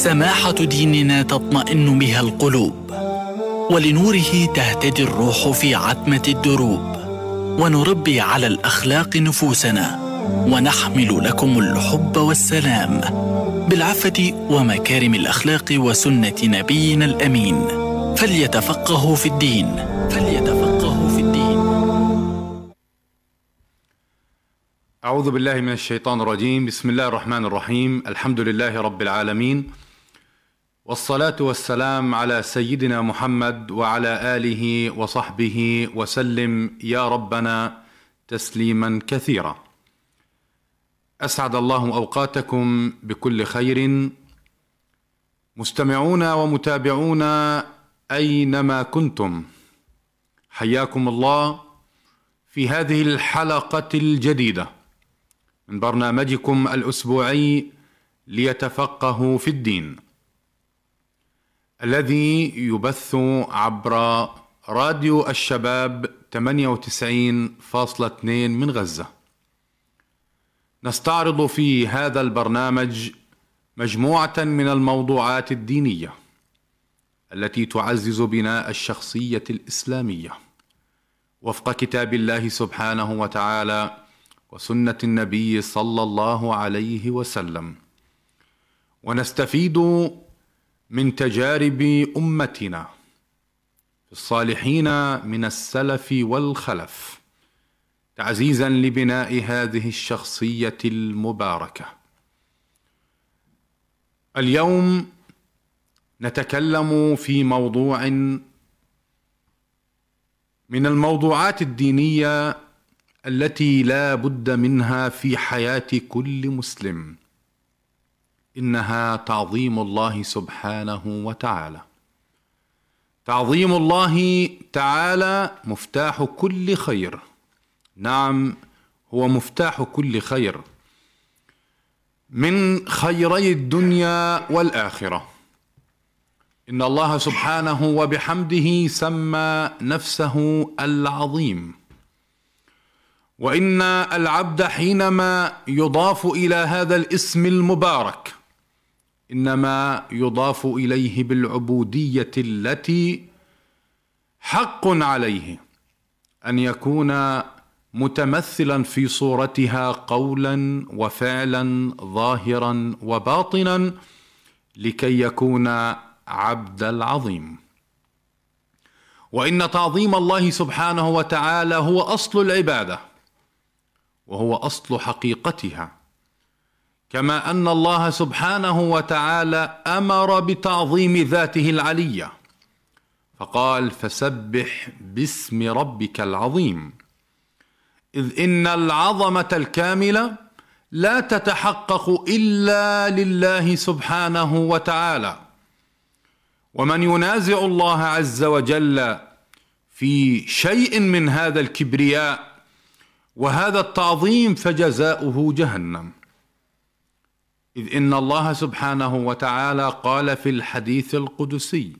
سماحة ديننا تطمئن بها القلوب ولنوره تهتدي الروح في عتمة الدروب ونربي على الأخلاق نفوسنا ونحمل لكم الحب والسلام بالعفة ومكارم الأخلاق وسنة نبينا الأمين. فليتفقهوا في الدين فليتفقهوا في الدين. أعوذ بالله من الشيطان الرجيم. بسم الله الرحمن الرحيم. الحمد لله رب العالمين. والصلاة والسلام على سيدنا محمد وعلى آله وصحبه وسلم يا ربنا تسليما كثيرا. أسعد الله أوقاتكم بكل خير. مستمعون ومتابعون أينما كنتم؟ حياكم الله في هذه الحلقة الجديدة من برنامجكم الأسبوعي ليتفقهوا في الدين. الذي يبث عبر راديو الشباب 98.2 من غزة. نستعرض في هذا البرنامج مجموعة من الموضوعات الدينية التي تعزز بناء الشخصية الإسلامية وفق كتاب الله سبحانه وتعالى وسنة النبي صلى الله عليه وسلم. ونستفيد من تجارب أمتنا الصالحين من السلف والخلف تعزيزا لبناء هذه الشخصية المباركة. اليوم نتكلم في موضوع من الموضوعات الدينية التي لا بد منها في حياة كل مسلم. إنها تعظيم الله سبحانه وتعالى. تعظيم الله تعالى مفتاح كل خير. نعم هو مفتاح كل خير. من خيري الدنيا والآخرة. إن الله سبحانه وبحمده سمى نفسه العظيم. وإن العبد حينما يضاف إلى هذا الاسم المبارك إنما يضاف إليه بالعبودية التي حق عليه أن يكون متمثلا في صورتها قولا وفعلا ظاهرا وباطنا لكي يكون عبد العظيم. وإن تعظيم الله سبحانه وتعالى هو أصل العبادة وهو أصل حقيقتها. كما أن الله سبحانه وتعالى أمر بتعظيم ذاته العلية. فقال فسبح باسم ربك العظيم. إذ إن العظمة الكاملة لا تتحقق إلا لله سبحانه وتعالى. ومن ينازع الله عز وجل في شيء من هذا الكبرياء وهذا التعظيم فجزاؤه جهنم. إذ إن الله سبحانه وتعالى قال في الحديث القدسي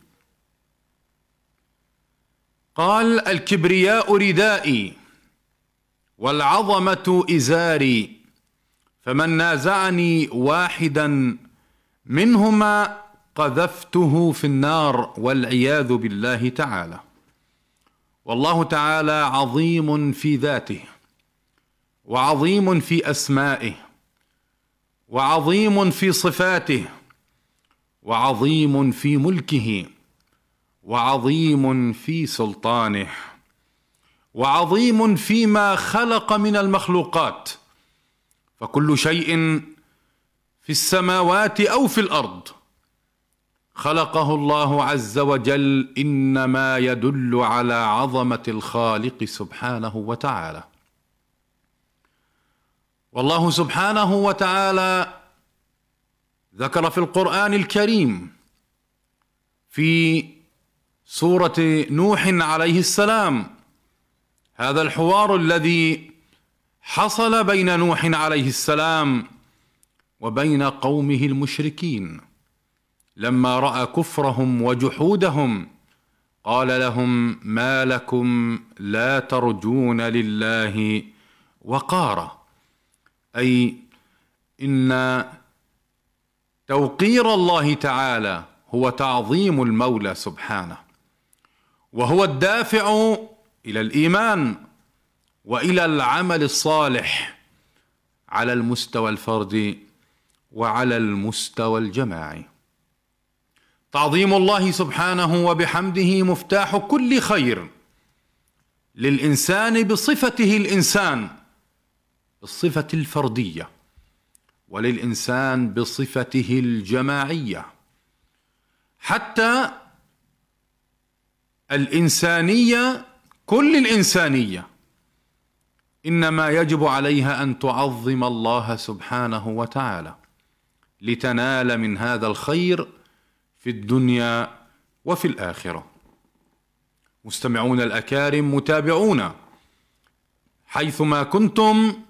قال الكبرياء ردائي والعظمة إزاري فمن نازعني واحدا منهما قذفته في النار والعياذ بالله تعالى. والله تعالى عظيم في ذاته وعظيم في أسمائه وعظيم في صفاته وعظيم في ملكه وعظيم في سلطانه وعظيم فيما خلق من المخلوقات فكل شيء في السماوات أو في الأرض. خلقه الله عز وجل إنما يدل على عظمة الخالق سبحانه وتعالى. والله سبحانه وتعالى ذكر في القرآن الكريم في سورة نوح عليه السلام هذا الحوار الذي حصل بين نوح عليه السلام وبين قومه المشركين. لما رأى كفرهم وجحودهم قال لهم ما لكم لا ترجون لله وقارا. أي إن توقير الله تعالى هو تعظيم المولى سبحانه وهو الدافع إلى الإيمان وإلى العمل الصالح على المستوى الفردي وعلى المستوى الجماعي. تعظيم الله سبحانه وبحمده مفتاح كل خير للإنسان بصفته الإنسان بالصفة الفردية وللإنسان بصفته الجماعية. حتى الإنسانية كل الإنسانية إنما يجب عليها أن تعظم الله سبحانه وتعالى لتنال من هذا الخير في الدنيا وفي الآخرة. مستمعون الأكارم متابعونا حيثما كنتم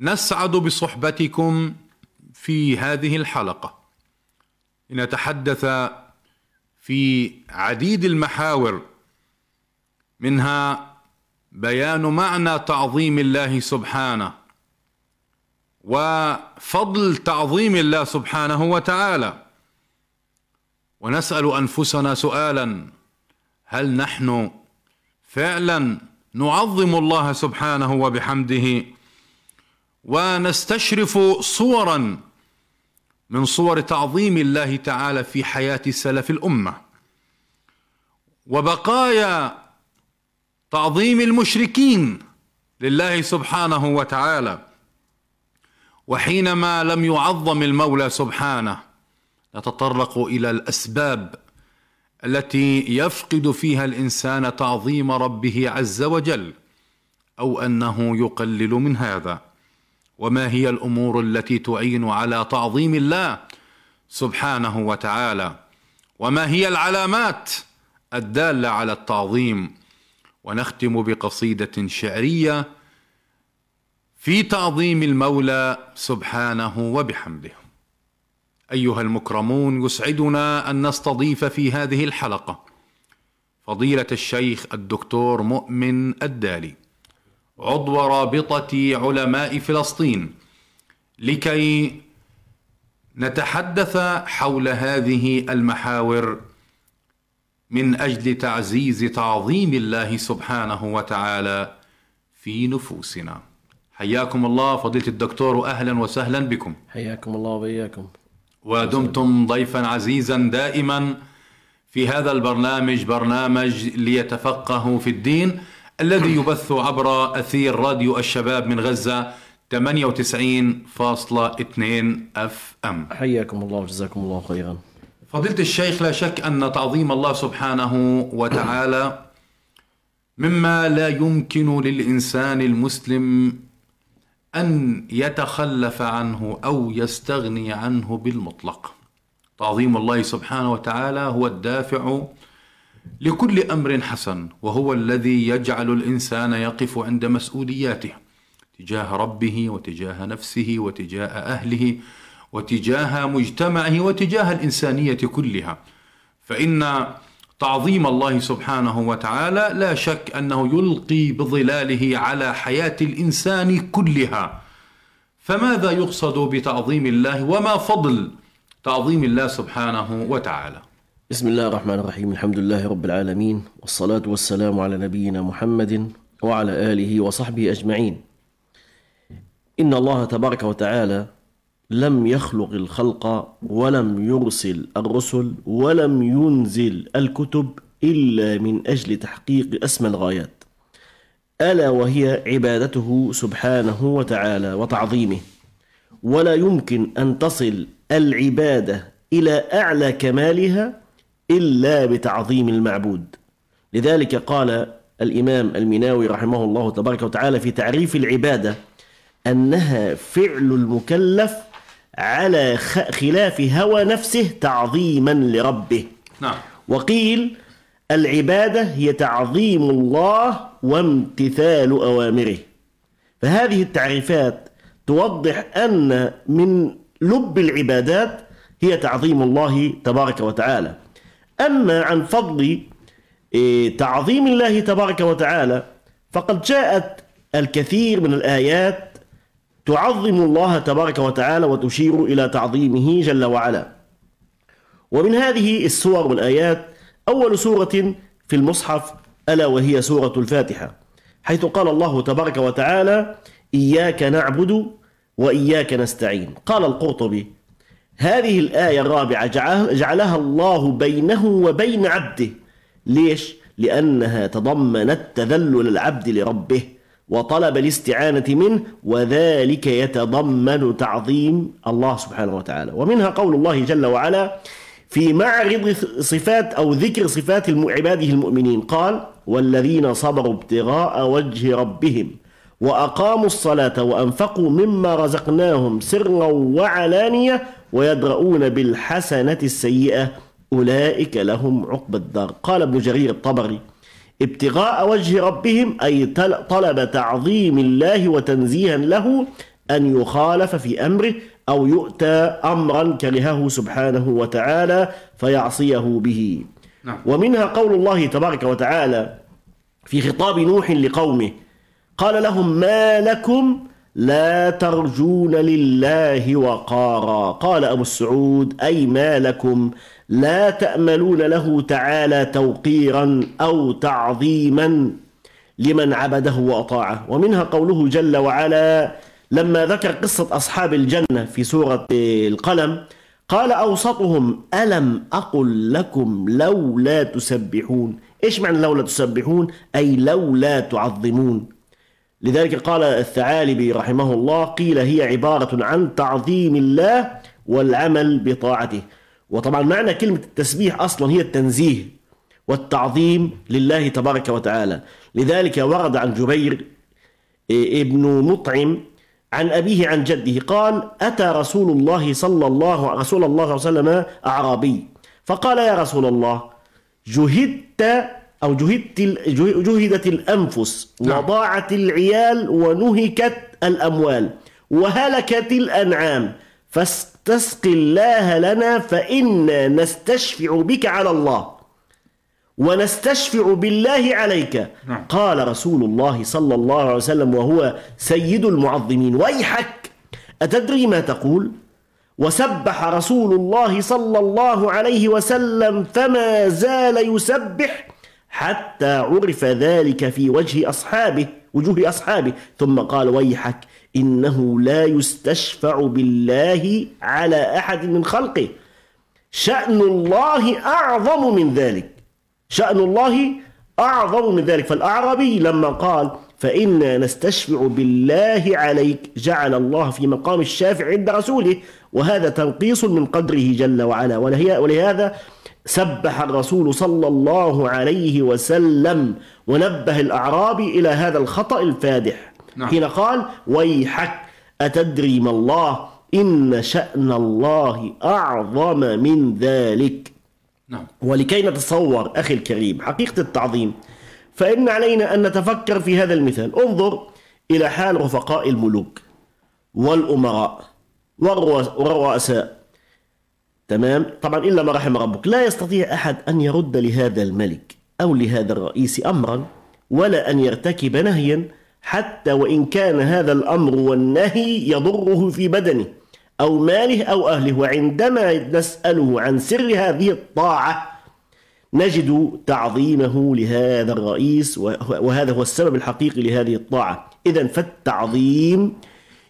نسعد بصحبتكم في هذه الحلقة. لنتحدث في عديد المحاور منها بيان معنى تعظيم الله سبحانه وفضل تعظيم الله سبحانه وتعالى. ونسأل أنفسنا سؤالا هل نحن فعلا نعظم الله سبحانه وبحمده ونستشرف صورا من صور تعظيم الله تعالى في حياة سلف الأمة. وبقايا تعظيم المشركين لله سبحانه وتعالى. وحينما لم يعظم المولى سبحانه نتطرق إلى الأسباب التي يفقد فيها الإنسان تعظيم ربه عز وجل أو أنه يقلل من هذا. وما هي الأمور التي تعين على تعظيم الله سبحانه وتعالى؟ وما هي العلامات الدالة على التعظيم؟ ونختم بقصيدة شعرية في تعظيم المولى سبحانه وبحمده. أيها المكرمون يسعدنا أن نستضيف في هذه الحلقة فضيلة الشيخ الدكتور مؤمن الدالي. عضو رابطة علماء فلسطين لكي نتحدث حول هذه المحاور من أجل تعزيز تعظيم الله سبحانه وتعالى في نفوسنا. حياكم الله فضيلة الدكتور واهلا وسهلا بكم. حياكم الله وبياكم ودمتم ضيفا عزيزا دائما في هذا البرنامج برنامج ليتفقهوا في الدين. الذي يبث عبر أثير راديو الشباب من غزة 98.2 أف أم. حياكم الله وجزاكم الله خيرا. فضيلة الشيخ لا شك أن تعظيم الله سبحانه وتعالى مما لا يمكن للإنسان المسلم أن يتخلف عنه أو يستغني عنه بالمطلق. تعظيم الله سبحانه وتعالى هو الدافع لكل أمر حسن وهو الذي يجعل الإنسان يقف عند مسؤولياته تجاه ربه وتجاه نفسه وتجاه أهله وتجاه مجتمعه وتجاه الإنسانية كلها. فإن تعظيم الله سبحانه وتعالى لا شك أنه يلقي بظلاله على حياة الإنسان كلها. فماذا يقصد بتعظيم الله وما فضل تعظيم الله سبحانه وتعالى؟ بسم الله الرحمن الرحيم الحمد لله رب العالمين والصلاة والسلام على نبينا محمد وعلى آله وصحبه أجمعين إن الله تبارك وتعالى لم يخلق الخلق ولم يرسل الرسل ولم ينزل الكتب إلا من أجل تحقيق أسمى الغايات ألا وهي عبادته سبحانه وتعالى وتعظيمه ولا يمكن أن تصل العبادة إلى أعلى كمالها إلا بتعظيم المعبود. لذلك قال الإمام المناوي رحمه الله تبارك وتعالى في تعريف العبادة أنها فعل المكلف على خلاف هوى نفسه تعظيما لربه. نعم. وقيل العبادة هي تعظيم الله وامتثال أوامره. فهذه التعريفات توضح أن من لب العبادات هي تعظيم الله تبارك وتعالى. أما عن فضل إيه، تعظيم الله تبارك وتعالى فقد جاءت الكثير من الآيات تعظم الله تبارك وتعالى وتشير إلى تعظيمه جل وعلا. ومن هذه السور والآيات أول سورة في المصحف ألا وهي سورة الفاتحة حيث قال الله تبارك وتعالى إياك نعبد وإياك نستعين قال القرطبي هذه الآية الرابعة جعلها الله بينه وبين عبده. ليش؟ لأنها تضمنت تذلل العبد لربه وطلب الاستعانة منه وذلك يتضمن تعظيم الله سبحانه وتعالى. ومنها قول الله جل وعلا في معرض صفات أو ذكر صفات عباده المؤمنين. قال والذين صبروا ابتغاء وجه ربهم وأقاموا الصلاة وأنفقوا مما رزقناهم سرا وعلانية ويدرؤون بالحسنة السيئة أولئك لهم عقب الدار قال ابن جرير الطبري ابتغاء وجه ربهم أي طلب تعظيم الله وتنزيها له أن يخالف في أمره أو يؤتى أمرا كرهه سبحانه وتعالى فيعصيه به نعم. ومنها قول الله تبارك وتعالى في خطاب نوح لقومه قال لهم ما لكم لا ترجون لله وقارا. قال أبو السعود أي ما لكم لا تأملون له تعالى توقيرا أو تعظيما لمن عبده وأطاعه. ومنها قوله جل وعلا لما ذكر قصة أصحاب الجنة في سورة القلم قال أوسطهم ألم أقل لكم لولا تسبحون؟ إيش معنى لولا تسبحون؟ أي لولا تعظمون. لذلك قال الثعالبي رحمه الله قيل هي عبارة عن تعظيم الله والعمل بطاعته. وطبعا معنى كلمة التسبيح أصلا هي التنزيه والتعظيم لله تبارك وتعالى. لذلك ورد عن جبير ابن مطعم عن أبيه عن جده قال أتى رسول الله صلى الله رسول الله صلى الله عليه وسلم أعرابي. فقال يا رسول الله جهدت أو جهدت جهدت الأنفس نعم. وضاعت العيال ونهكت الأموال وهلكت الأنعام فاستسق الله لنا فإنا نستشفع بك على الله ونستشفع بالله عليك نعم. قال رسول الله صلى الله عليه وسلم وهو سيد المعظمين ويحك أتدري ما تقول وسبح رسول الله صلى الله عليه وسلم فما زال يسبح حتى عرف ذلك في وجه أصحابه وجوه أصحابه. ثم قال ويحك إنه لا يستشفع بالله على أحد من خلقه. شأن الله أعظم من ذلك. شأن الله أعظم من ذلك. فالأعرابي لما قال فإنا نستشفع بالله عليك جعل الله في مقام الشافع عند رسوله. وهذا تنقيص من قدره جل وعلا. ولهذا سبح الرسول صلى الله عليه وسلم ونبه الأعرابي إلى هذا الخطأ الفادح. نعم. حين قال ويحك أتدري ما الله؟ إن شأن الله أعظم من ذلك. نعم. ولكي نتصور أخي الكريم حقيقة التعظيم فإن علينا أن نتفكر في هذا المثال. انظر إلى حال رفقاء الملوك والأمراء والرؤساء. تمام؟ طبعا إلا ما رحم ربك. لا يستطيع أحد أن يرد لهذا الملك أو لهذا الرئيس أمرا ولا أن يرتكب نهيا حتى وإن كان هذا الأمر والنهي يضره في بدنه أو ماله أو أهله. وعندما نسأله عن سر هذه الطاعة نجد تعظيمه لهذا الرئيس وهذا هو السبب الحقيقي لهذه الطاعة. إذا فالتعظيم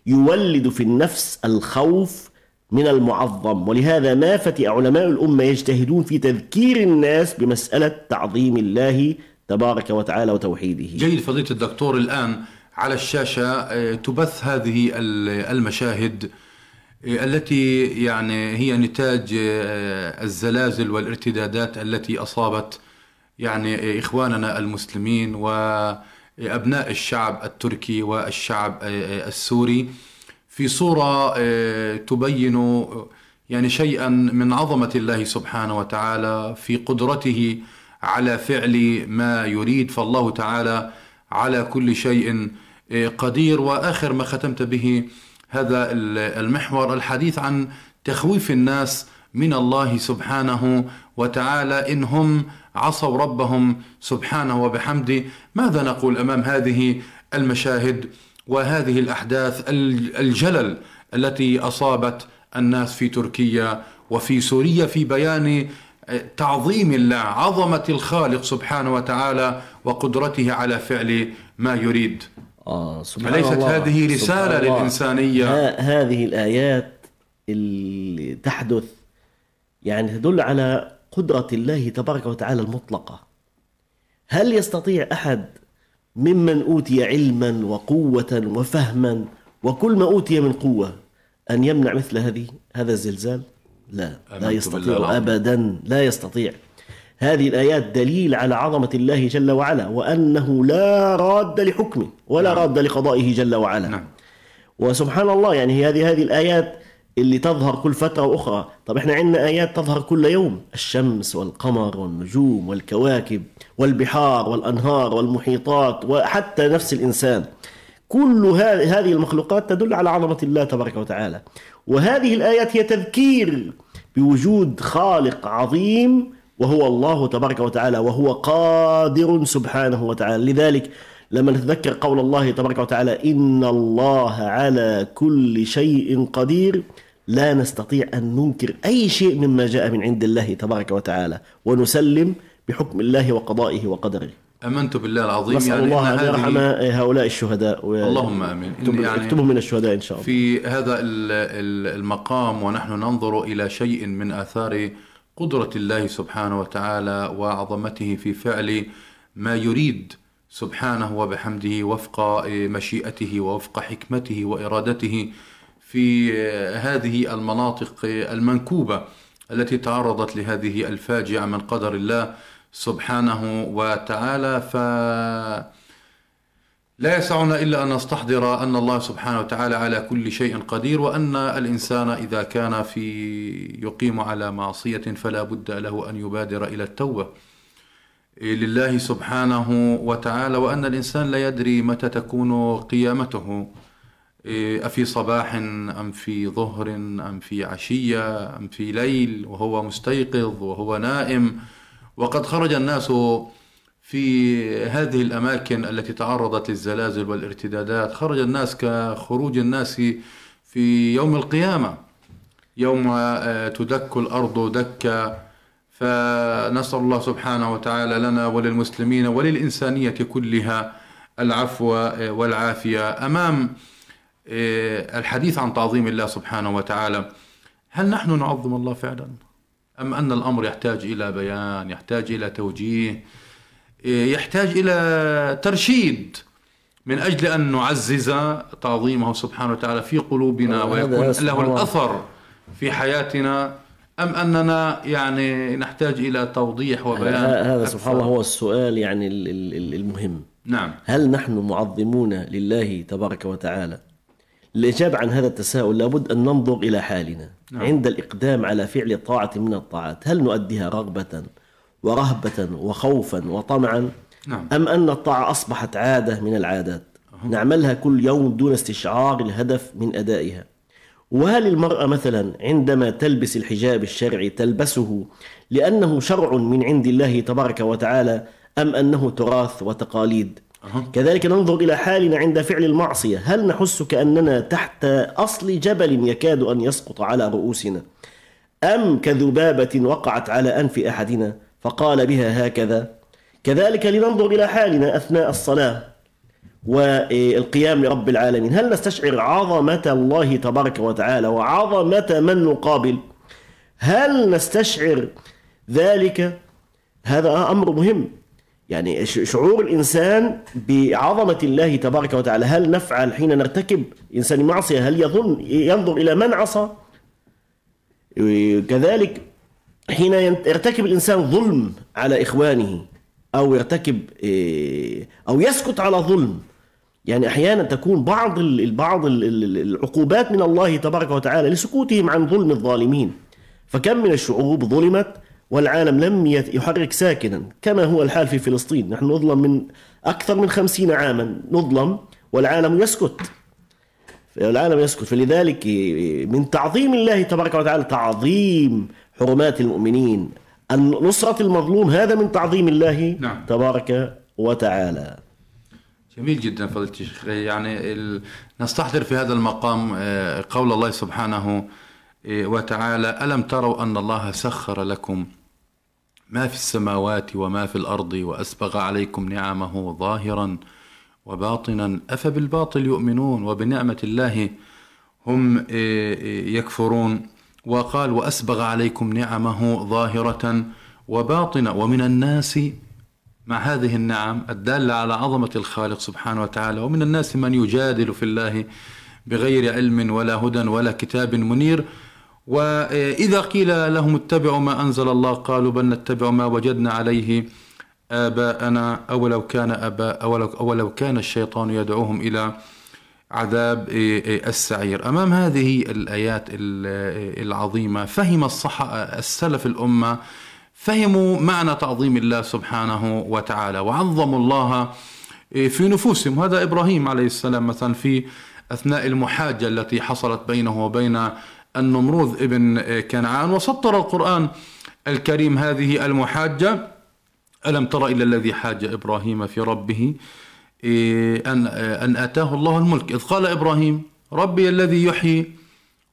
يولد في النفس الخوف من المعظم. ولهذا ما فتئ علماء الأمة يجتهدون في تذكير الناس بمسألة تعظيم الله تبارك وتعالى وتوحيده. جيد فضيلة الدكتور الآن على الشاشة آه، تبث هذه المشاهد آه، التي يعني هي نتاج آه، الزلازل والارتدادات التي أصابت يعني إخواننا المسلمين وأبناء الشعب التركي والشعب السوري. في صورة تبين يعني شيئا من عظمة الله سبحانه وتعالى في قدرته على فعل ما يريد. فالله تعالى على كل شيء آه، قدير. وآخر ما ختمت به هذا المحور الحديث عن تخويف الناس من الله سبحانه وتعالى إن هم عصوا ربهم سبحانه وبحمده. ماذا نقول أمام هذه المشاهد؟ وهذه الأحداث الجلل التي أصابت الناس في تركيا وفي سوريا في بيان تعظيم الله عظمة الخالق سبحانه وتعالى وقدرته على فعل ما يريد. آه سبحان أليست الله. هذه رسالة الله. للإنسانية. ها هذه الآيات اللي تحدث يعني تدل على قدرة الله تبارك وتعالى المطلقة. هل يستطيع أحد ممن أوتي علما وقوة وفهما وكل ما أوتي من قوة أن يمنع مثل هذه هذا الزلزال؟ لا لا يستطيع. أبدا لا يستطيع. هذه الآيات دليل على عظمة الله جل وعلا وأنه لا راد لحكمه ولا راد لقضائه جل وعلا. نعم. وسبحان الله يعني هذه هذه الآيات اللي تظهر كل فترة وأخرى. طب إحنا عندنا آيات تظهر كل يوم. الشمس والقمر والنجوم والكواكب والبحار والأنهار والمحيطات وحتى نفس الإنسان. كل هذه المخلوقات تدل على عظمة الله تبارك وتعالى. وهذه الآيات هي تذكير بوجود خالق عظيم وهو الله تبارك وتعالى وهو قادر سبحانه وتعالى. لذلك لما نتذكر قول الله تبارك وتعالى إن الله على كل شيء قدير لا نستطيع أن ننكر أي شيء مما جاء من عند الله تبارك وتعالى ونسلم بحكم الله وقضائه وقدره. آمنت بالله العظيم نسأل يعني الله هذه- يرحم هؤلاء الشهداء و- اللهم آمين. يعني من الشهداء إن شاء الله. في هذا ال- ال- المقام ونحن ننظر إلى شيء من آثار قدرة الله سبحانه وتعالى وعظمته في فعل ما يريد سبحانه وبحمده وفق مشيئته ووفق حكمته وإرادته في هذه المناطق المنكوبة التي تعرضت لهذه الفاجعة من قدر الله سبحانه وتعالى. ف لا يسعنا إلا أن نستحضر أن الله سبحانه وتعالى على كل شيء قدير وأن الإنسان إذا كان في يقيم على معصية فلا بد له أن يبادر إلى التوبة. لله سبحانه وتعالى وأن الإنسان لا يدري متى تكون قيامته. أفي صباح أم في ظهر أم في عشية أم في ليل وهو مستيقظ وهو نائم. وقد خرج الناس في هذه الأماكن التي تعرضت للزلازل والارتدادات. خرج الناس كخروج الناس في يوم القيامة. يوم آه، تدك الأرض دكا. فنسأل الله سبحانه وتعالى لنا وللمسلمين وللإنسانية كلها العفو آه، والعافية أمام آه، الحديث عن تعظيم الله سبحانه وتعالى هل نحن نعظم الله فعلا أم أن الأمر يحتاج إلى بيان يحتاج إلى توجيه يحتاج إلى ترشيد من أجل أن نعزز تعظيمه سبحانه وتعالى في قلوبنا ويكون له. الأثر في حياتنا أم أننا يعني نحتاج إلى توضيح وبيان هذا أكثر؟ سبحان الله هو السؤال يعني ال- ال- ال- المهم. نعم. هل نحن معظمون لله تبارك وتعالى؟ الإجابة عن هذا التساؤل لابد أن ننظر إلى حالنا. نعم. عند الإقدام على فعل طاعة من الطاعات هل نؤديها رغبة ورهبة وخوفا وطمعا؟ نعم. أم أن الطاعة أصبحت عادة من العادات؟ نعملها كل يوم دون استشعار الهدف من أدائها. وهل المرأة مثلا عندما تلبس الحجاب الشرعي تلبسه لأنه شرع من عند الله تبارك وتعالى أم أنه تراث وتقاليد؟ كذلك ننظر إلى حالنا عند فعل المعصية. هل نحس كأننا تحت أصل جبل يكاد أن يسقط على رؤوسنا؟ أم كذبابة وقعت على أنف أحدنا فقال بها هكذا؟ كذلك لننظر إلى حالنا أثناء الصلاة. والقيام لرب العالمين. هل نستشعر عظمة الله تبارك وتعالى وعظمة من نقابل؟ هل نستشعر ذلك؟ هذا أمر مهم. يعني شعور الإنسان بعظمة الله تبارك وتعالى. هل نفعل حين نرتكب؟ إنسان معصية هل يظن ينظر إلى من عصى؟ كذلك حين ين- يرتكب الإنسان ظلم على إخوانه أو يرتكب إيه، أو يسكت على ظلم يعني أحيانا تكون بعض ال- العقوبات من الله تبارك وتعالى لسكوتهم عن ظلم الظالمين. فكم من الشعوب ظلمت والعالم لم يحرك ساكنا كما هو الحال في فلسطين. نحن نظلم من أكثر من خمسين عاما نظلم والعالم يسكت. العالم يسكت. فلذلك من تعظيم الله تبارك وتعالى تعظيم حرمات المؤمنين. أن نصرة المظلوم هذا من تعظيم الله نعم. تبارك وتعالى. جميل جدا فضيلة الشيخ. يعني ال... نستحضر في هذا المقام آه، قول الله سبحانه آه، وتعالى ألم تروا أن الله سخر لكم ما في السماوات وما في الأرض وأسبغ عليكم نعمه ظاهرا وباطنا؟ أفبالباطل يؤمنون وبنعمة الله هم آه، يكفرون. وقال وأسبغ عليكم نعمه ظاهرة وباطنة. ومن الناس مع هذه النعم الدالة على عظمة الخالق سبحانه وتعالى ومن الناس من يجادل في الله بغير علم ولا هدى ولا كتاب منير. وإذا قيل لهم اتبعوا ما أنزل الله قالوا بل نتبع ما وجدنا عليه آباءنا أو لو كان أباء أو لو, أو لو كان الشيطان يدعوهم إلى عذاب السعير. أمام هذه الآيات العظيمة فهم الصح السلف الأمة فهموا معنى تعظيم الله سبحانه وتعالى وعظموا الله في نفوسهم. هذا إبراهيم عليه السلام مثلا في أثناء المحاجة التي حصلت بينه وبين النمروذ ابن كنعان وسطر القرآن الكريم هذه المحاجة. ألم تر إلى الذي حاج إبراهيم في ربه أن أن آتاه الله الملك. إذ قال إبراهيم ربي الذي يحيي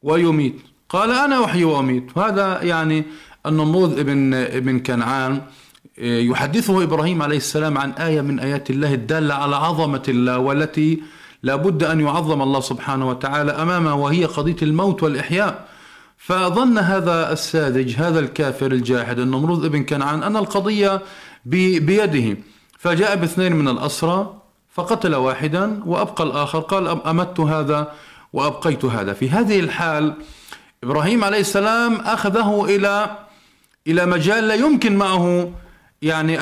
ويميت. قال أنا أحيي وأميت. هذا يعني النموذ ابن ابن كنعان يحدثه إبراهيم عليه السلام عن آية من آيات الله الدالة على عظمة الله والتي لا بد أن يعظم الله سبحانه وتعالى أمامها وهي قضية الموت والإحياء. فظن هذا الساذج هذا الكافر الجاحد النمرود ابن كنعان أن القضية بيده. فجاء باثنين من الأسرى فقتل واحدا وأبقى الآخر قال أمت هذا وأبقيت هذا. في هذه الحال إبراهيم عليه السلام أخذه إلى إلى مجال لا يمكن معه يعني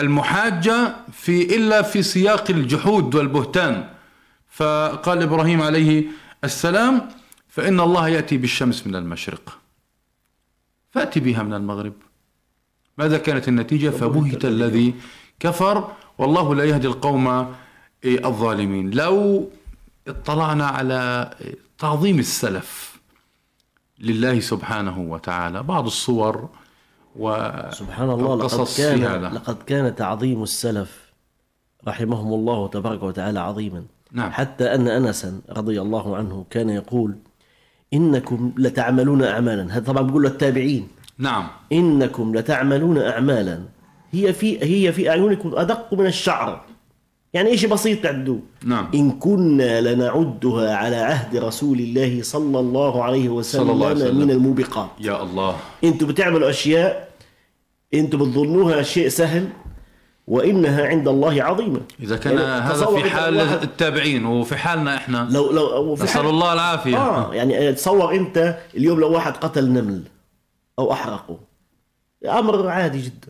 المحاجة في إلا في سياق الجحود والبهتان. فقال إبراهيم عليه السلام فإن الله يأتي بالشمس من المشرق فأتي بها من المغرب. ماذا كانت النتيجة؟ فبهت الذي كفر. والله لا يهدي القوم الظالمين. لو اطلعنا على تعظيم السلف لله سبحانه وتعالى. بعض الصور و سبحان الله لقد كان هذا. لقد كان تعظيم السلف رحمهم الله تبارك وتعالى عظيما. نعم. حتى أن أنسا رضي الله عنه كان يقول إنكم لتعملون أعمالا. هذا طبعا بيقول للتابعين نعم. إنكم لتعملون أعمالا. هي في هي في أعينكم أدق من الشعر. يعني شيء بسيط تعدوه نعم. إن كنا لنعدها على عهد رسول الله صلى الله عليه وسلم, صلى الله عليه وسلم. من الموبقات. يا الله. أنتم بتعملوا أشياء أنتم بتظنوها شيء سهل وإنها عند الله عظيمة. إذا كان يعني هذا في حال التابعين وفي حالنا إحنا. لو لو في نسأل الله العافية. آه يعني تصور أنت اليوم لو واحد قتل نمل أو أحرقه أمر عادي جدا.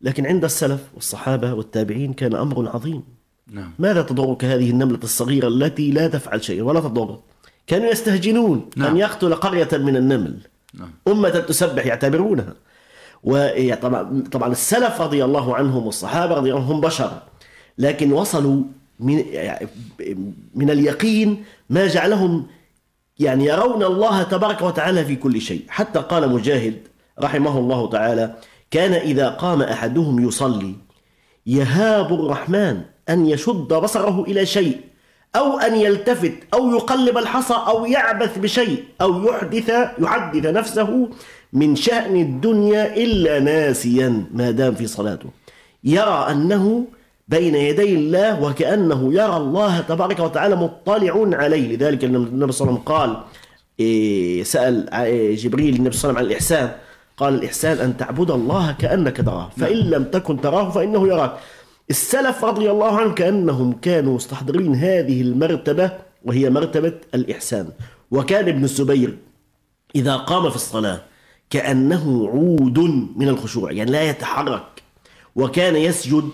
لكن عند السلف والصحابة والتابعين كان أمر عظيم. نعم. ماذا تضرك هذه النملة الصغيرة التي لا تفعل شيء ولا تضر كانوا يستهجنون نعم. أن يقتل قرية من النمل نعم. أمة تسبح يعتبرونها وطبعا طبعا السلف رضي الله عنهم والصحابة رضي الله عنهم بشر لكن وصلوا من من اليقين ما جعلهم يعني يرون الله تبارك وتعالى في كل شيء حتى قال مجاهد رحمه الله تعالى كان إذا قام أحدهم يصلي يهاب الرحمن أن يشد بصره إلى شيء أو أن يلتفت أو يقلب الحصى أو يعبث بشيء أو يحدث يحدث نفسه من شأن الدنيا إلا ناسيا ما دام في صلاته. يرى أنه بين يدي الله وكأنه يرى الله تبارك وتعالى مطلع عليه. لذلك النبي صلى الله عليه وسلم قال إيه، سأل إيه، جبريل النبي صلى الله عليه وسلم عن الإحسان قال الإحسان أن تعبد الله كأنك تراه فإن لم تكن تراه فإنه يراك. السلف رضي الله عنهم كأنهم كانوا مستحضرين هذه المرتبة وهي مرتبة الإحسان وكان ابن الزبير إذا قام في الصلاة كأنه عود من الخشوع يعني لا يتحرك وكان يسجد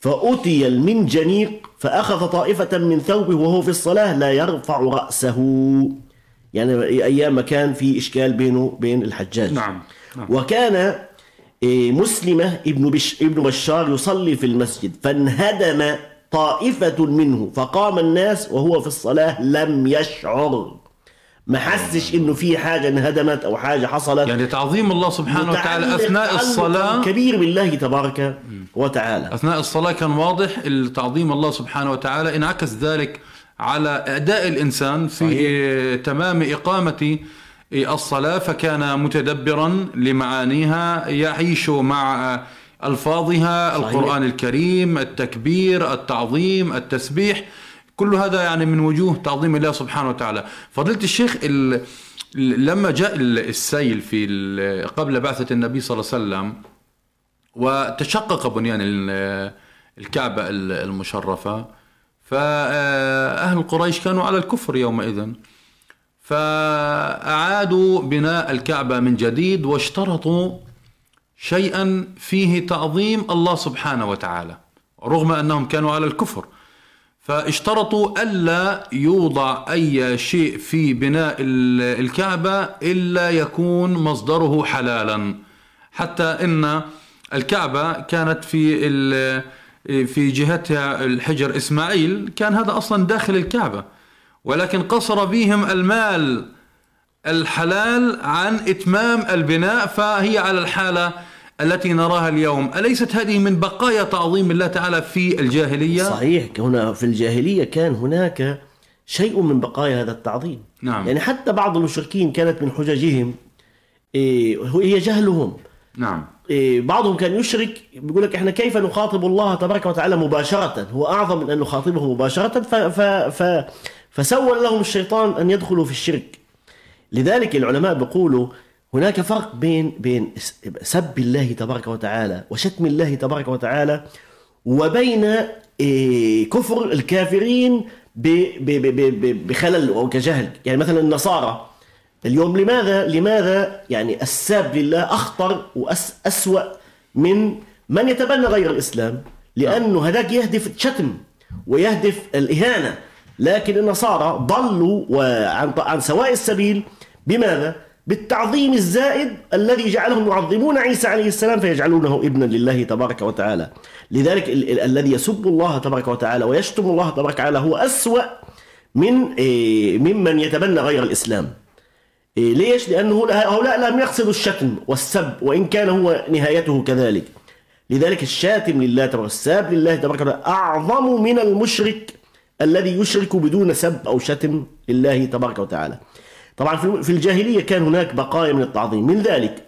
فأتي المنجنيق فأخذ طائفة من ثوبه وهو في الصلاة لا يرفع رأسه يعني أيام كان في إشكال بينه بين الحجاج نعم. نعم. وكان مسلمة ابن, بش ابن بشار يصلي في المسجد فانهدم طائفة منه فقام الناس وهو في الصلاة لم يشعر. ما حسش إنه في حاجة انهدمت أو حاجة حصلت. يعني تعظيم الله سبحانه وتعالى أثناء الصلاة كبير بالله تبارك وتعالى. أثناء الصلاة كان واضح تعظيم الله سبحانه وتعالى انعكس ذلك على أداء الإنسان في صحيح. تمام إقامة الصلاة فكان متدبرا لمعانيها يعيش مع ألفاظها صحيح. القرآن الكريم التكبير التعظيم التسبيح كل هذا يعني من وجوه تعظيم الله سبحانه وتعالى فضيلة الشيخ ال... لما جاء السيل في ال- قبل بعثة النبي صلى الله عليه وسلم وتشقق بنيان ال- الكعبة المشرفة فأهل قريش كانوا على الكفر يومئذ فأعادوا بناء الكعبة من جديد واشترطوا شيئا فيه تعظيم الله سبحانه وتعالى رغم أنهم كانوا على الكفر. فاشترطوا ألا يوضع أي شيء في بناء ال- الكعبة إلا يكون مصدره حلالا. حتى إن الكعبة كانت في في جهتها الحجر إسماعيل كان هذا أصلا داخل الكعبة. ولكن قصر بهم المال الحلال عن إتمام البناء فهي على الحالة التي نراها اليوم. أليست هذه من بقايا تعظيم الله تعالى في الجاهلية؟ صحيح هنا في الجاهلية كان هناك شيء من بقايا هذا التعظيم. نعم. يعني حتى بعض المشركين كانت من حججهم إيه، هي جهلهم. نعم. إيه، بعضهم كان يشرك بيقول لك إحنا كيف نخاطب الله تبارك وتعالى مباشرة؟ هو أعظم من أن نخاطبه مباشرة ف ف ف فسول لهم الشيطان أن يدخلوا في الشرك. لذلك العلماء بيقولوا هناك فرق بين بين سب الله تبارك وتعالى وشتم الله تبارك وتعالى وبين إيه، كفر الكافرين بخلل أو كجهل. يعني مثلا النصارى. اليوم لماذا لماذا يعني الساب لله أخطر واسوا من من يتبنى غير الإسلام؟ لأنه هذاك يهدف الشتم ويهدف الإهانة. لكن النصارى ضلوا وعن عن سواء السبيل بماذا؟ بالتعظيم الزائد الذي جعلهم يعظمون عيسى عليه السلام فيجعلونه ابنا لله تبارك وتعالى لذلك ال- ال- الذي يسب الله تبارك وتعالى ويشتم الله تبارك وتعالى هو أسوأ من إيه، ممن يتبنى غير الإسلام إيه، ليش؟ لأنه هؤلاء لم يقصدوا الشتم والسب وإن كان هو نهايته كذلك لذلك الشاتم لله تبارك الساب لله تبارك وتعالى أعظم من المشرك الذي يشرك بدون سب أو شتم لله تبارك وتعالى طبعا في- في الجاهلية كان هناك بقايا من التعظيم من ذلك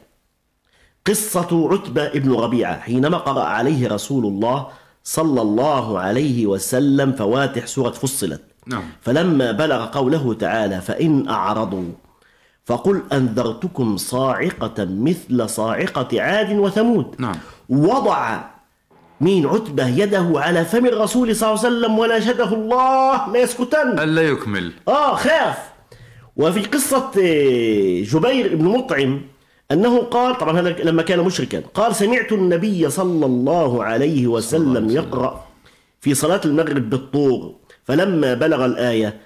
قصة عتبة ابن ربيعة حينما قرأ عليه رسول الله صلى الله عليه وسلم فواتح سورة فصلت نعم. فلما بلغ قوله تعالى فإن أعرضوا فقل أنذرتكم صاعقة مثل صاعقة عاد وثمود نعم. وضع مين عتبة يده على فم الرسول صلى الله عليه وسلم وناشده الله لا يسكتن. ألا يكمل. آه خاف. وفي قصة آه، جبير بن مطعم أنه قال طبعا هذا لما كان مشركا قال سمعت النبي صلى الله عليه وسلم يقرأ في صلاة المغرب بالطور فلما بلغ الآية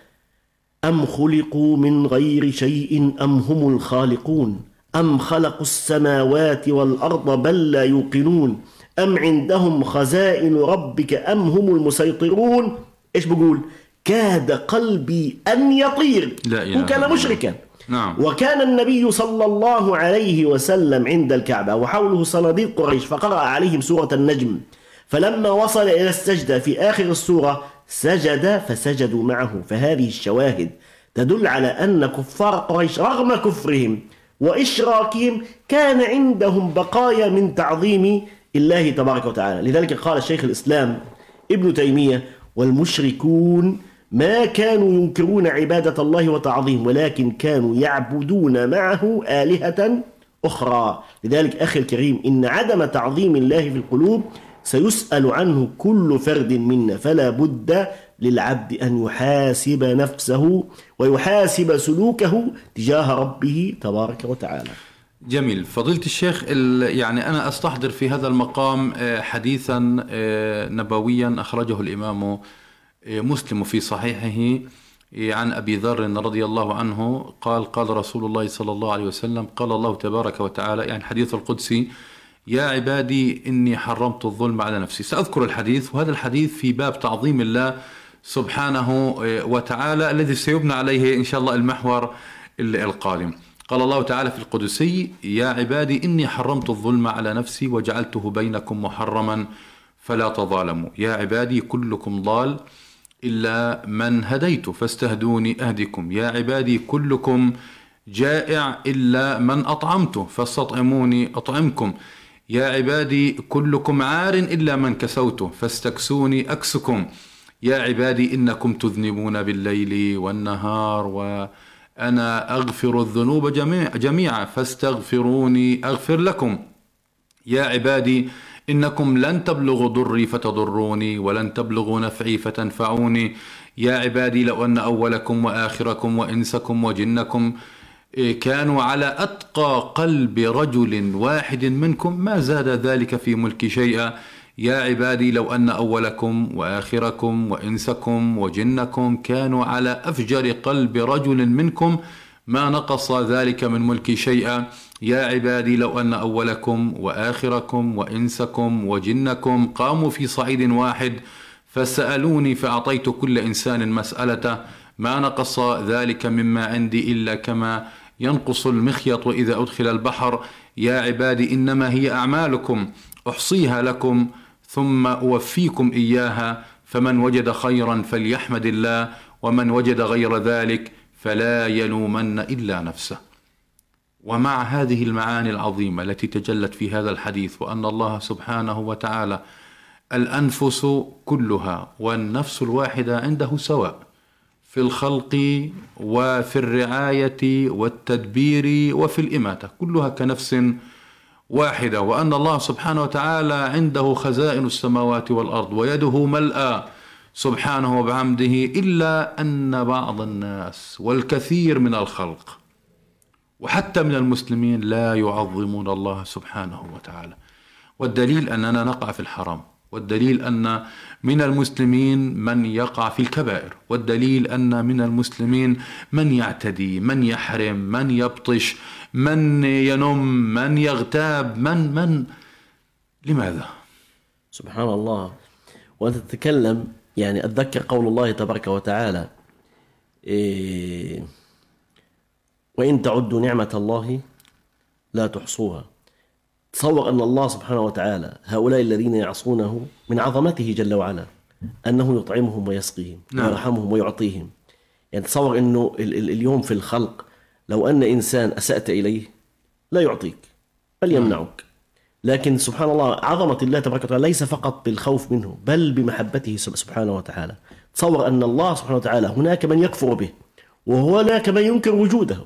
أم خلقوا من غير شيء أم هم الخالقون؟ أم خلقوا السماوات والأرض بل لا يوقنون؟ أم عندهم خزائن ربك أم هم المسيطرون؟ إيش بقول؟ كاد قلبي أن يطير. لا هو كان. مشركا. نعم. وكان النبي صلى الله عليه وسلم عند الكعبة وحوله صناديق قريش فقرأ عليهم سورة النجم. فلما وصل إلى السجدة في آخر السورة سجد فسجدوا معه. فهذه الشواهد تدل على أن كفار قريش رغم كفرهم وإشراكهم كان عندهم بقايا من تعظيم الله تبارك وتعالى. لذلك قال شيخ الإسلام ابن تيمية والمشركون ما كانوا ينكرون عبادة الله وتعظيم ولكن كانوا يعبدون معه آلهة أخرى. لذلك أخي الكريم إن عدم تعظيم الله في القلوب سيسأل عنه كل فرد منا فلا بد للعبد أن يحاسب نفسه ويحاسب سلوكه تجاه ربه تبارك وتعالى. جميل. فضيلة الشيخ ال- يعني أنا أستحضر في هذا المقام آه، حديثا آه، نبويا أخرجه الإمام آه، مسلم في صحيحه عن أبي ذر رضي الله عنه قال قال رسول الله صلى الله عليه وسلم قال الله تبارك وتعالى يعني حديث القدسي يا عبادي إني حرمت الظلم على نفسي. سأذكر الحديث وهذا الحديث في باب تعظيم الله سبحانه وتعالى الذي سيبنى عليه إن شاء الله المحور القادم قال الله تعالى في القدسي يا عبادي إني حرمت الظلم على نفسي وجعلته بينكم محرما فلا تظالموا. يا عبادي كلكم ضال إلا من هديت فاستهدوني أهدكم. يا عبادي كلكم جائع إلا من أطعمته فاستطعموني أطعمكم. يا عبادي كلكم عار إلا من كسوته فاستكسوني أكسكم. يا عبادي إنكم تذنبون بالليل والنهار وأنا أغفر الذنوب جميع جميعا فاستغفروني أغفر لكم. يا عبادي إنكم لن تبلغوا ضري فتضروني ولن تبلغوا نفعي فتنفعوني. يا عبادي لو أن أولكم وآخركم وإنسكم وجنكم إيه، كانوا على أتقى قلب رجل واحد منكم ما زاد ذلك في ملك شيئا. يا عبادي لو أن أولكم وآخركم وإنسكم وجنكم كانوا على أفجر قلب رجل منكم ما نقص ذلك من ملكي شيئا. يا عبادي لو أن أولكم وآخركم وإنسكم وجنكم قاموا في صعيد واحد فسألوني فأعطيت كل إنسان مسألته. ما نقص ذلك مما عندي إلا كما ينقص المخيط إذا أدخل البحر. يا عبادي إنما هي أعمالكم أحصيها لكم. ثم أوفيكم إياها فمن وجد خيرا فليحمد الله ومن وجد غير ذلك فلا يلومن إلا نفسه. ومع هذه المعاني العظيمة التي تجلت في هذا الحديث وأن الله سبحانه وتعالى الأنفس كلها والنفس الواحدة عنده سواء في الخلق وفي الرعاية والتدبير وفي الإماتة كلها كنفس واحدة وأن الله سبحانه وتعالى عنده خزائن السماوات والأرض ويده ملأى سبحانه وبحمده إلا أن بعض الناس والكثير من الخلق وحتى من المسلمين لا يعظمون الله سبحانه وتعالى. والدليل أننا نقع في الحرام والدليل أن من المسلمين من يقع في الكبائر والدليل أن من المسلمين من يعتدي من يحرم من يبطش من ينم من يغتاب من من؟ لماذا؟ سبحان الله وأنت تتكلم يعني أتذكر قول الله تبارك وتعالى إيه وإن تعدوا نعمة الله لا تحصوها. تصور أن الله سبحانه وتعالى هؤلاء الذين يعصونه من عظمته جل وعلا أنه يطعمهم ويسقيهم نعم. ويرحمهم ويعطيهم. يعني تصور أنه اليوم في الخلق لو أن إنسان أسأت إليه لا يعطيك بل نعم. يمنعك. لكن سبحان الله عظمة الله تبارك وتعالى ليس فقط بالخوف منه بل بمحبته سبحانه وتعالى. تصور أن الله سبحانه وتعالى هناك من يكفر به وهناك من ينكر وجوده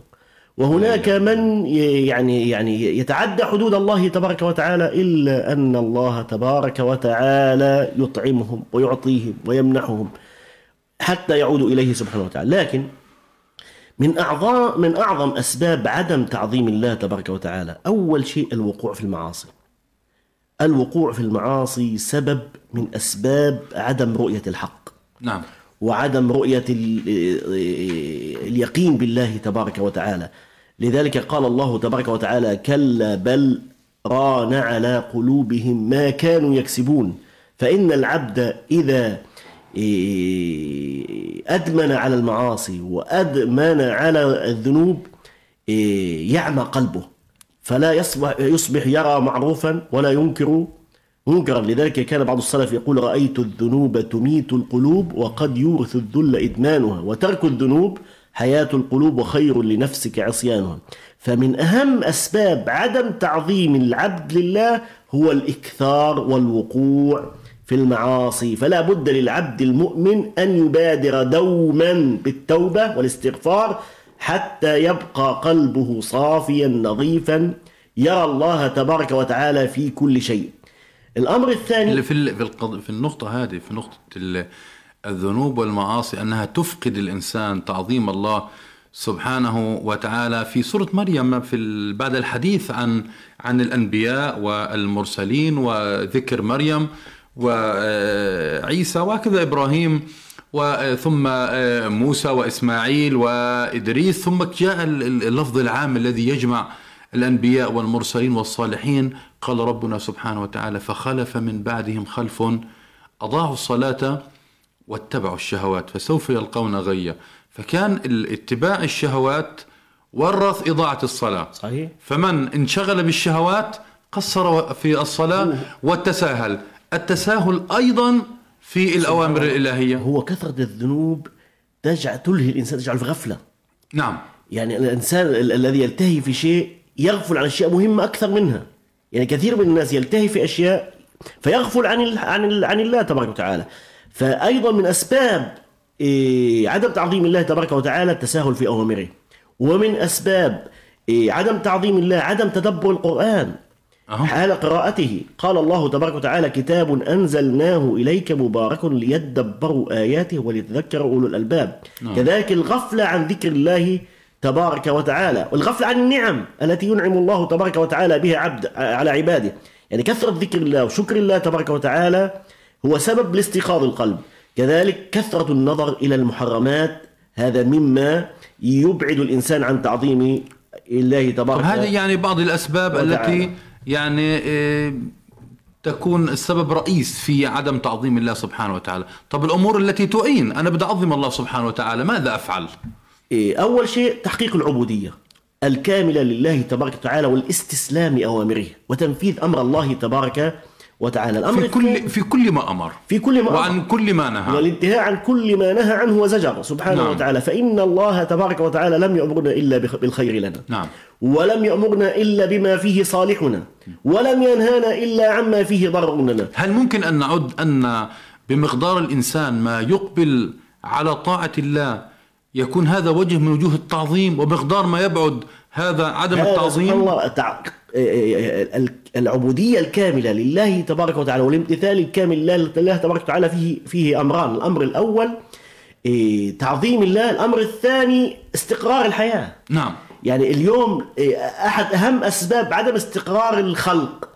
وهناك من يعني يعني يتعدى حدود الله تبارك وتعالى إلا أن الله تبارك وتعالى يطعمهم ويعطيهم ويمنحهم حتى يعودوا إليه سبحانه وتعالى، لكن من اعظم من أعظم أسباب عدم تعظيم الله تبارك وتعالى أول شيء الوقوع في المعاصي. الوقوع في المعاصي سبب من أسباب عدم رؤية الحق. نعم. وعدم رؤية اليقين بالله تبارك وتعالى. لذلك قال الله تبارك وتعالى كلا بل ران على قلوبهم ما كانوا يكسبون فإن العبد إذا إيه، أدمن على المعاصي وأدمن على الذنوب يعمى قلبه. فلا يصبح, يصبح يرى معروفا ولا ينكر. منكرا لذلك كان بعض السلف يقول رأيت الذنوب تميت القلوب وقد يورث الذل إدمانها وترك الذنوب حياة القلوب وخير لنفسك عصيانها. فمن أهم أسباب عدم تعظيم العبد لله هو الإكثار والوقوع. في المعاصي فلا بد للعبد المؤمن أن يبادر دوما بالتوبة والاستغفار حتى يبقى قلبه صافيا نظيفا يرى الله تبارك وتعالى في كل شيء. الأمر الثاني في في النقطة هذه في نقطة الذنوب والمعاصي أنها تفقد الإنسان تعظيم الله سبحانه وتعالى. في سورة مريم في بعد الحديث عن عن الأنبياء والمرسلين وذكر مريم وعيسى وهكذا إبراهيم وثم موسى وإسماعيل وإدريس ثم جاء اللفظ العام الذي يجمع الأنبياء والمرسلين والصالحين. قال ربنا سبحانه وتعالى فخلف من بعدهم خلف أضاعوا الصلاة واتبعوا الشهوات فسوف يلقون غيا. فكان اتباع الشهوات ورث إضاعة الصلاة. صحيح. فمن انشغل بالشهوات قصر في الصلاة وتساهل. التساهل أيضا في الأوامر الإلهية. هو كثرة الذنوب تجعل تلهي الإنسان تجعله في غفلة. نعم. يعني الإنسان ال- الذي يلتهي في شيء يغفل عن أشياء مهمة أكثر منها. يعني كثير من الناس يلتهي في أشياء فيغفل عن ال- عن ال- عن الله تبارك وتعالى. فأيضا من أسباب إيه، عدم تعظيم الله تبارك وتعالى التساهل في أوامره. ومن أسباب إيه، عدم تعظيم الله عدم تدبر القرآن. حال قراءته. قال الله تبارك وتعالى كتاب أنزلناه إليك مبارك ليدبروا آياته وليتذكر أولو الألباب. كذلك الغفلة عن ذكر الله تبارك وتعالى. والغفلة عن النعم التي ينعم الله تبارك وتعالى بها عبد على عباده. يعني كثرة ذكر الله وشكر الله تبارك وتعالى هو سبب لاستيقاظ القلب. كذلك كثرة النظر إلى المحرمات هذا مما يبعد الإنسان عن تعظيم الله تبارك طب هذه يعني بعض الأسباب وتعالى. التي يعني آه، تكون السبب رئيس في عدم تعظيم الله سبحانه وتعالى. طب الأمور التي تعين أنا بدي أعظم الله سبحانه وتعالى ماذا أفعل؟ إيه، أول شيء تحقيق العبودية الكاملة لله تبارك وتعالى والاستسلام لأوامره وتنفيذ أمر الله تبارك وتعالى. الأمر في كل في كل ما أمر. في كل ما وعن أمر. كل ما نهى. والانتهاء عن كل ما نهى عنه وزجر. سبحانه نعم. وتعالى. فإن الله تبارك وتعالى لم يأمرنا إلا بالخير لنا. نعم. ولم يأمرنا إلا بما فيه صالحنا. ولم ينهانا إلا عما فيه ضرر لنا هل ممكن أن نعد أن بمقدار الإنسان ما يقبل على طاعة الله يكون هذا وجه من وجوه التعظيم ومقدار ما يبعد هذا عدم هذا التعظيم؟ الله العبودية الكاملة لله تبارك وتعالى والامتثال الكامل لله لله تبارك وتعالى فيه فيه أمران. الأمر الأول إيه، تعظيم الله. الأمر الثاني استقرار الحياة. نعم. يعني اليوم إيه، أحد أهم أسباب عدم استقرار الخلق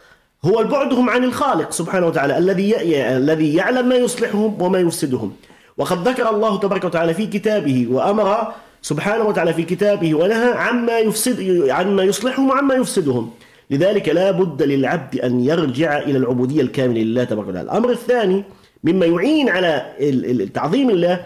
هو البعدهم عن الخالق سبحانه وتعالى الذي الذي يعلم ما يصلحهم وما يفسدهم. وقد ذكر الله تبارك وتعالى في كتابه وأمر سبحانه وتعالى في كتابه ونهى عما يفسد عما يصلحهم وعما يفسدهم. لذلك لا بد للعبد أن يرجع إلى العبودية الكاملة لله تبارك وتعالى. الأمر الثاني مما يعين على تعظيم الله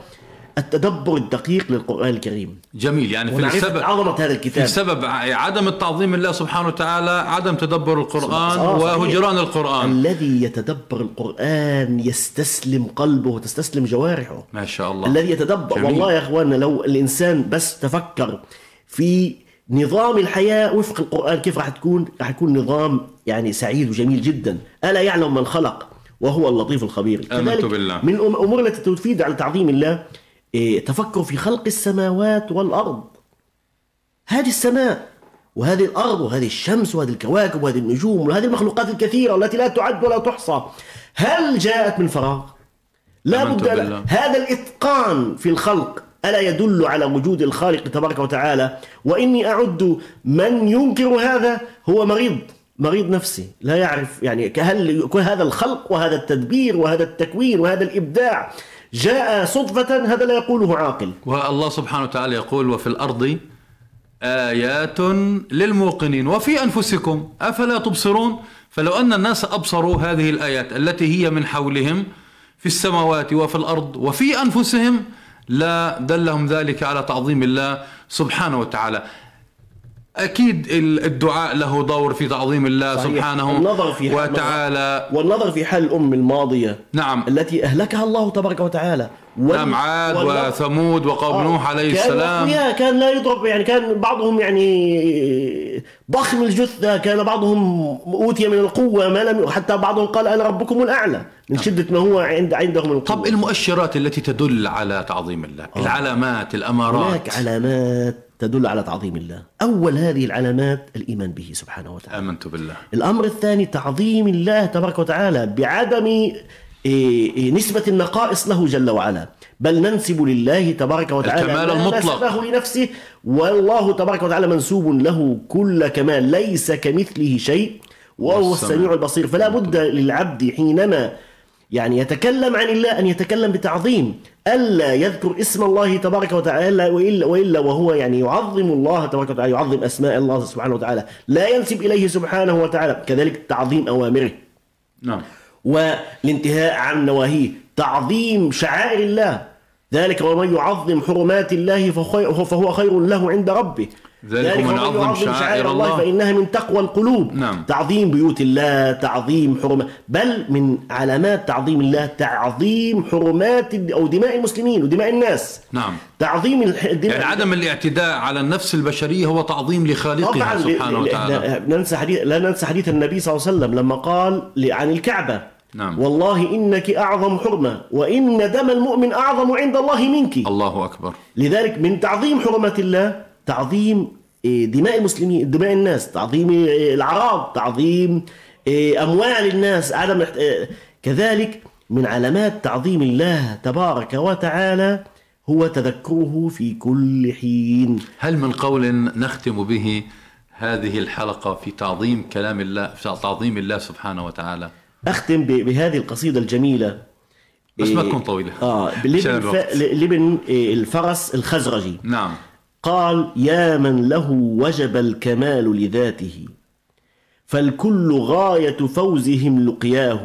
التدبر الدقيق للقرآن الكريم. جميل يعني في السبب عظمة هذا في الكتاب. سبب عدم التعظيم الله سبحانه وتعالى عدم تدبر القرآن. وهجران القرآن. الذي يتدبر القرآن يستسلم قلبه وتستسلم جوارحه. ما شاء الله. الذي يتدبر جميل. والله يا إخواننا لو الإنسان بس تفكر في نظام الحياة وفق القرآن كيف راح تكون راح يكون نظام يعني سعيد وجميل جدا ألا يعلم من خلق وهو اللطيف الخبير كذلك بالله. من الأمور التي تفيد على تعظيم الله إيه، تفكر في خلق السماوات والأرض هذه السماء وهذه الأرض وهذه الشمس وهذه الكواكب وهذه النجوم وهذه المخلوقات الكثيرة التي لا تعد ولا تحصى هل جاءت من فراغ؟ لا بد. هذا الإتقان في الخلق ألا يدل على وجود الخالق تبارك وتعالى؟ وإني أعد من ينكر هذا هو مريض مريض نفسي لا يعرف يعني هل هذا الخلق وهذا التدبير وهذا التكوين وهذا الإبداع جاء صدفة هذا لا يقوله عاقل. والله سبحانه وتعالى يقول وفي الأرض آيات للموقنين وفي أنفسكم أفلا تبصرون؟ فلو أن الناس أبصروا هذه الآيات التي هي من حولهم في السماوات وفي الأرض وفي أنفسهم لا دلهم ذلك على تعظيم الله سبحانه وتعالى. أكيد ال- الدعاء له دور في تعظيم الله صحيح. سبحانه النظر في حال- وتعالى. والنظر في حال الأم الماضية نعم. التي أهلكها الله تبارك وتعالى. نعم عاد وثمود وقوم آه، نوح عليه كانوا السلام. كان لا يضرب يعني كان بعضهم يعني ضخم الجثة كان بعضهم أوتي من القوة ما لم حتى بعضهم قال أنا ربكم الأعلى من شدة ما هو عند عندهم من القوة. طب المؤشرات التي تدل على تعظيم الله العلامات الأمارات. هناك علامات. تدل على تعظيم الله. أول هذه العلامات الإيمان به سبحانه وتعالى. آمنت بالله. الأمر الثاني تعظيم الله تبارك وتعالى بعدم إيه، إيه، نسبة النقائص له جل وعلا. بل ننسب لله تبارك وتعالى الكمال ما المطلق. نسبه لنفسه والله تبارك وتعالى منسوب له كل كمال ليس كمثله شيء وهو. السميع البصير. فلا بد للعبد حينما يعني يتكلم عن الله أن يتكلم بتعظيم. ألا يذكر اسم الله تبارك وتعالى وإلا, وإلا وهو يعني يعظم الله تبارك وتعالى يعظم أسماء الله سبحانه وتعالى. لا ينسب إليه سبحانه وتعالى. كذلك تعظيم أوامره. نعم. والانتهاء عن نواهيه. تعظيم شعائر الله. ذلك ومن يعظم حرمات الله فهو خير له عند ربه. ذلك من عظم شعائر الله. فإنها من تقوى القلوب. نعم. تعظيم بيوت الله تعظيم حرمات بل من علامات تعظيم الله تعظيم حرمات أو دماء المسلمين ودماء الناس. نعم. تعظيم الدماء يعني عدم الاعتداء على النفس البشرية هو تعظيم لخالقها سبحانه وتعالى. إحنا ننسى حديث لا ننسى حديث النبي صلى الله عليه وسلم لما قال عن الكعبة. نعم. والله إنك أعظم حرمة وإن دم المؤمن أعظم عند الله منك. الله أكبر. لذلك من تعظيم حرمات الله تعظيم إيه، دماء المسلمين دماء الناس تعظيم إيه، الأعراض تعظيم إيه، أموال الناس عدم كذلك من علامات تعظيم الله تبارك وتعالى هو تذكره في كل حين. هل من قول نختم به هذه الحلقة في تعظيم كلام الله في تعظيم الله سبحانه وتعالى؟ أختم بهذه القصيدة الجميلة. بس ما تكون طويلة. آه لابن, الوقت. ف... لابن الفرس الخزرجي. نعم. قال يا من له وجب الكمال لذاته فالكل غاية فوزهم لقياه.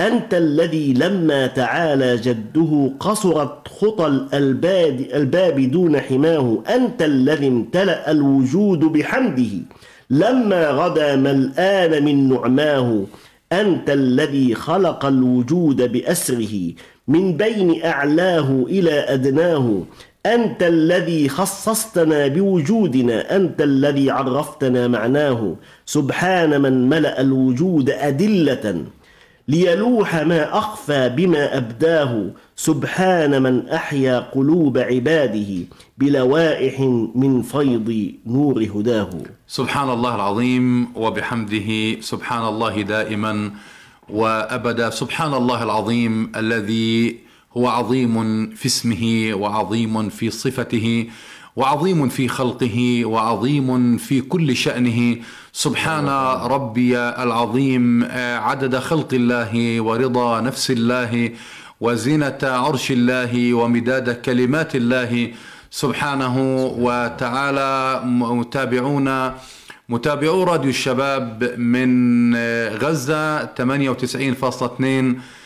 أنت الذي لما تعالى جده قصرت خطى الألباب الباب دون حماه. أنت الذي امتلأ الوجود بحمده. لما غدا ملآن من نعماه. أنت الذي خلق الوجود بأسره. من بين أعلاه إلى أدناه. أنت الذي خصصتنا بوجودنا أنت الذي عرفتنا معناه. سبحان من ملأ الوجود أدلة ليلوح ما أخفى بما أبداه. سبحان من أحيا قلوب عباده بلوائح من فيض نور هداه. سبحان الله العظيم وبحمده سبحان الله دائما وأبدا سبحان الله العظيم الذي هو عظيم في اسمه وعظيم في صفته وعظيم في خلقه وعظيم في كل شأنه. سبحان ربي العظيم عدد خلق الله ورضا نفس الله وزنه عرش الله ومداد كلمات الله. سبحانه وتعالى متابعونا متابعو راديو الشباب من غزة 98.2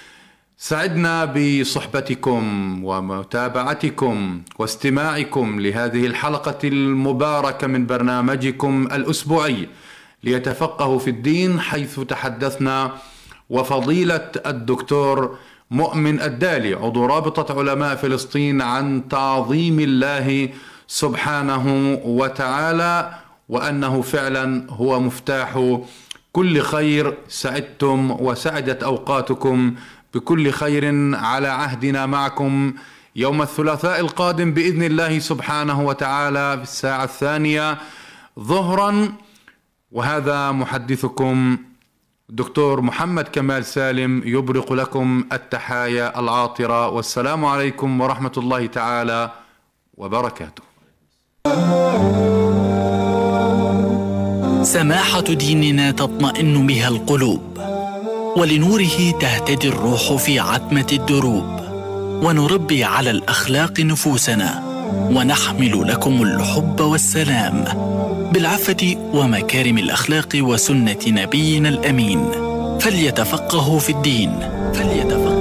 سعدنا بصحبتكم ومتابعتكم واستماعكم لهذه الحلقة المباركة من برنامجكم الأسبوعي ليتفقهوا في الدين حيث تحدثنا وفضيلة الدكتور مؤمن الدالي عضو رابطة علماء فلسطين عن تعظيم الله سبحانه وتعالى وأنه فعلا هو مفتاح كل خير. سعدتم وسعدت أوقاتكم بكل خير على عهدنا معكم يوم الثلاثاء القادم بإذن الله سبحانه وتعالى في الساعة الثانية ظهرا. وهذا محدثكم دكتور محمد كمال سالم يبرق لكم التحايا العاطرة. والسلام عليكم ورحمة الله تعالى وبركاته. سماحة ديننا تطمئن بها القلوب. ولنوره تهتدي الروح في عتمة الدروب. ونربي على الأخلاق نفوسنا. ونحمل لكم الحب والسلام. بالعفة ومكارم الأخلاق وسنة نبينا الأمين. فليتفقهوا في الدين. فليتفقهوا